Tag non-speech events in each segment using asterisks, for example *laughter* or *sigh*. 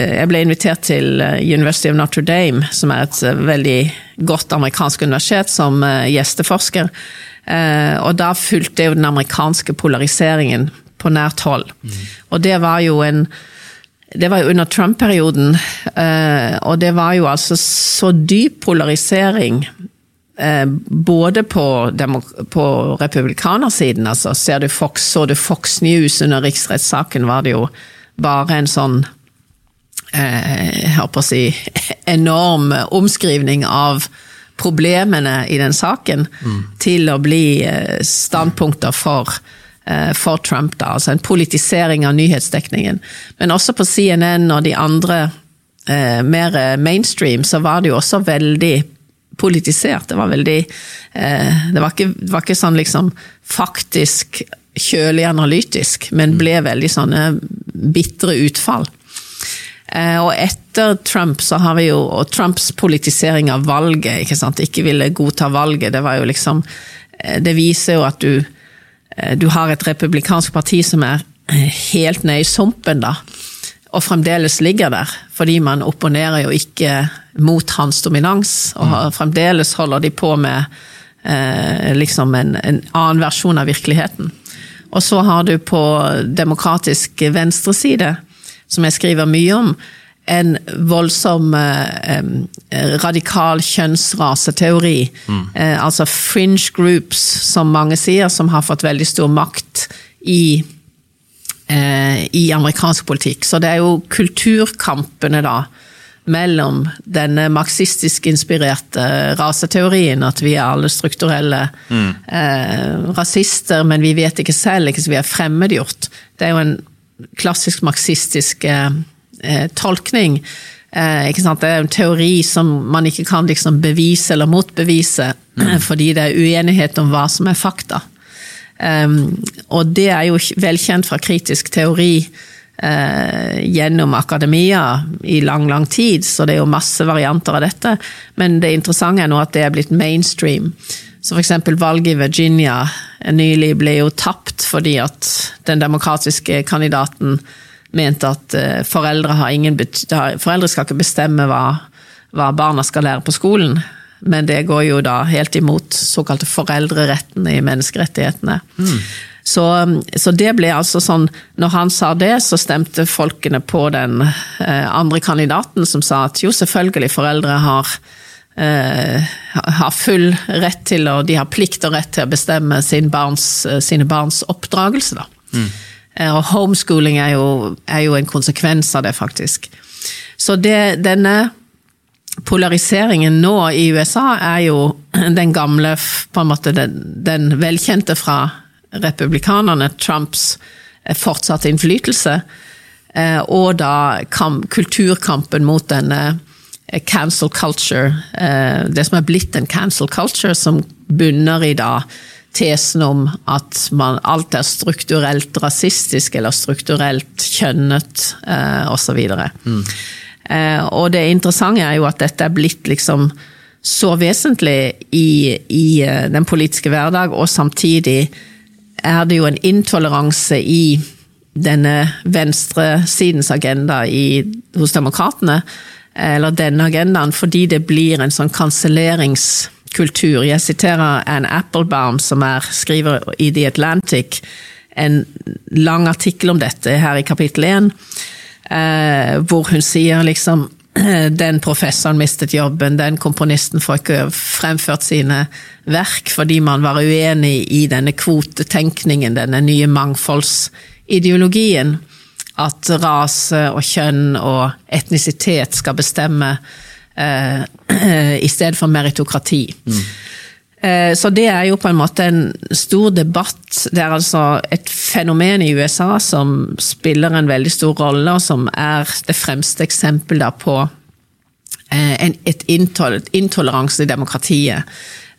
jeg ble invitert til University of Notre Dame, som er et veldig godt amerikansk universitet, som gjesteforsker. Og da fulgte jeg jo den amerikanske polariseringen på nært hold. Mm. Og det var jo en det var jo under Trump-perioden, og det var jo altså så dyp polarisering Eh, både på, på republikanersiden, altså ser du Fox, så du Fox News under riksrettssaken, var det jo bare en sånn eh, jeg håper å si enorm omskrivning av problemene i den saken mm. til å bli eh, standpunkter for, for Trump. Da. Altså en politisering av nyhetsdekningen. Men også på CNN og de andre mer mainstream så var det jo også veldig politisert. Det var veldig eh, det, var ikke, var ikke sånn liksom faktisk kjølig analytisk, men ble veldig sånne bitre utfall. Eh, og etter Trump så har vi jo Og Trumps politisering av valget, ikke sant, ikke ville godta valget, det var jo liksom eh, Det viser jo at du du har et republikansk parti som er helt nede i sumpen, da og fremdeles ligger der. Fordi man opponerer jo ikke mot hans dominans, og mm. fremdeles holder de på med eh, liksom en, en, annen versjon av virkeligheten. Og så har du på demokratisk venstreside, som jeg skriver mye om, en voldsom eh, radikal kjønnsraseteori. Mm. Eh, altså fringe groups, som mange sier, som har fått veldig stor makt i Eh, i amerikansk politikk. Så det er jo kulturkampene, da, mellom denne marxistisk inspirerte raseteorien, at vi er alle strukturelle mm. eh, rasister, men vi vet ikke selv, ikke så vi er fremmedgjort. Det er jo en klassisk marxistisk eh, eh tolkning. Eh, det er en teori som man ikke kan liksom bevise eller motbevise, mm. *clears throat* fordi det er uenighet om hva som er fakta. Um, og det er jo velkjent fra kritisk teori uh, gjennom akademia i lang, lang tid, så det er jo masse varianter av dette. Men det interessante er nå at det er blitt mainstream. Så f.eks. valget i Virginia nylig ble jo tapt fordi at den demokratiske kandidaten mente at uh, foreldre, foreldre skal ikke bestemme hva, hva barna skal lære på skolen. Men det går jo da helt imot såkalte foreldrerettene i menneskerettighetene. Mm. Så, så, det ble altså sånn Når han sa det, så stemte folkene på den eh, andre kandidaten som sa at jo, selvfølgelig, foreldre har, eh, har full rett til, og de har plikt og rett til å bestemme sin barns, eh, sine barns oppdragelse, da. Mm. Eh, og homeschooling er jo, er jo, en konsekvens av det, faktisk. Så det, denne polariseringen nå i USA er jo *clears throat* den gamle, på en måte den, den velkjente fra republikanerne, Trumps fortsatte innflytelse, og da kamp, kulturkampen mot denne cancel culture, det som er blitt en cancel culture, som bunner i da tesen om at man, alt er strukturelt rasistisk eller strukturelt kjønnet, osv. Mm. Eh, og det interessante er jo at dette er blitt liksom så vesentlig i, i eh, den politiske hverdag, og samtidig er det jo en intoleranse i denne venstresidens agenda i, hos demokratene, eller denne agendaen, fordi det blir en sånn kanselleringskultur. Jeg siterer Anne Applebaum, som er skriver i The Atlantic, en lang artikkel om dette her i kapittel én Eh, hvor hun sier liksom *clears throat* den professoren mistet jobben, den komponisten får ikke fremført sine verk fordi man var uenig i denne kvotetenkningen, denne nye mangfoldsideologien. At rase og kjønn og etnisitet skal bestemme eh, *clears throat* i stedet for meritokrati. Mm. Eh, så det er jo på en måte en stor debatt. Det er altså et fenomen i USA som spiller en veldig stor rolle, og som er det fremste eksempelet på eh, et intoleranse i demokratiet.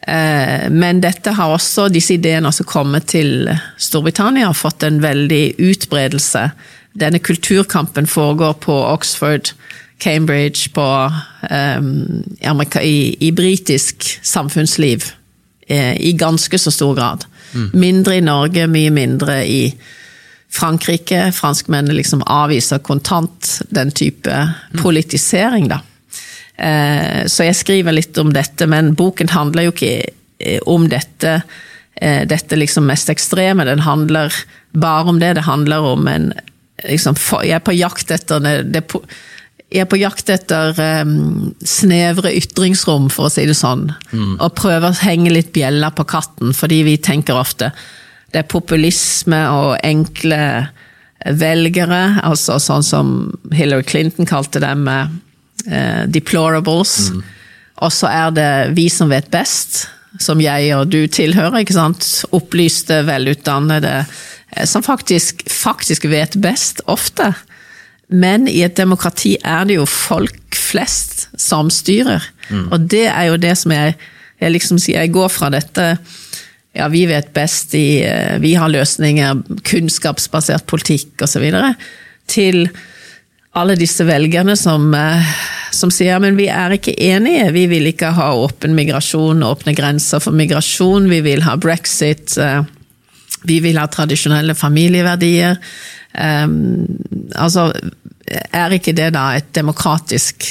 Eh, men dette har også, disse ideene også kommet til Storbritannia og fått en veldig utbredelse. Denne kulturkampen foregår på Oxford, Cambridge, på, um, i, i britisk samfunnsliv Eh, i ganske så stor grad. Mm. Mindre i Norge, mye mindre i Frankrike. Franskmennene liksom avviser kontant den type politisering, da. Eh, så jeg skriver litt om dette, men boken handler jo ikke eh, om dette, eh, dette liksom mest ekstreme. Den handler bare om det. Det handler om en liksom, Jeg er på jakt etter det, jeg er på jakt etter um, snevre ytringsrom, for å si det sånn. Mm. Og prøver å henge litt bjeller på katten, fordi vi tenker ofte det er populisme og enkle velgere, altså sånn som Hillary Clinton kalte dem uh, deplorables. Mm. Og så er det vi som vet best, som jeg og du tilhører, ikke sant. Opplyste, velutdannede, som faktisk, faktisk vet best, ofte. Men i et demokrati er det jo folk flest som styrer. Mm. Og det er jo det som jeg, jeg liksom sier, jeg går fra dette ja, vi vet best, i, eh, vi har løsninger, kunnskapsbasert politikk osv., til alle disse velgerne som, eh, som sier men vi er ikke enige, vi vil ikke ha åpen migrasjon, åpne grenser for migrasjon, vi vil ha brexit, eh, vi vil ha tradisjonelle familieverdier. Um, altså, er ikke det da et demokratisk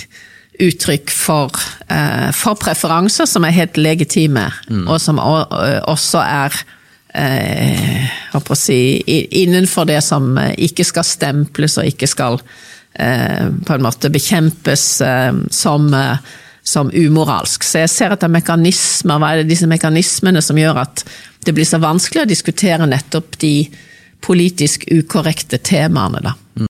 uttrykk for, uh, for preferanser som er helt legitime, mm. og som også er uh, si, innenfor det som ikke skal stemples og ikke skal uh, på en måte bekjempes som, som umoralsk. Så jeg ser at det er mekanismer, hva er det disse mekanismene som gjør at det blir så vanskelig å diskutere nettopp de politisk ukorrekte temaene, da.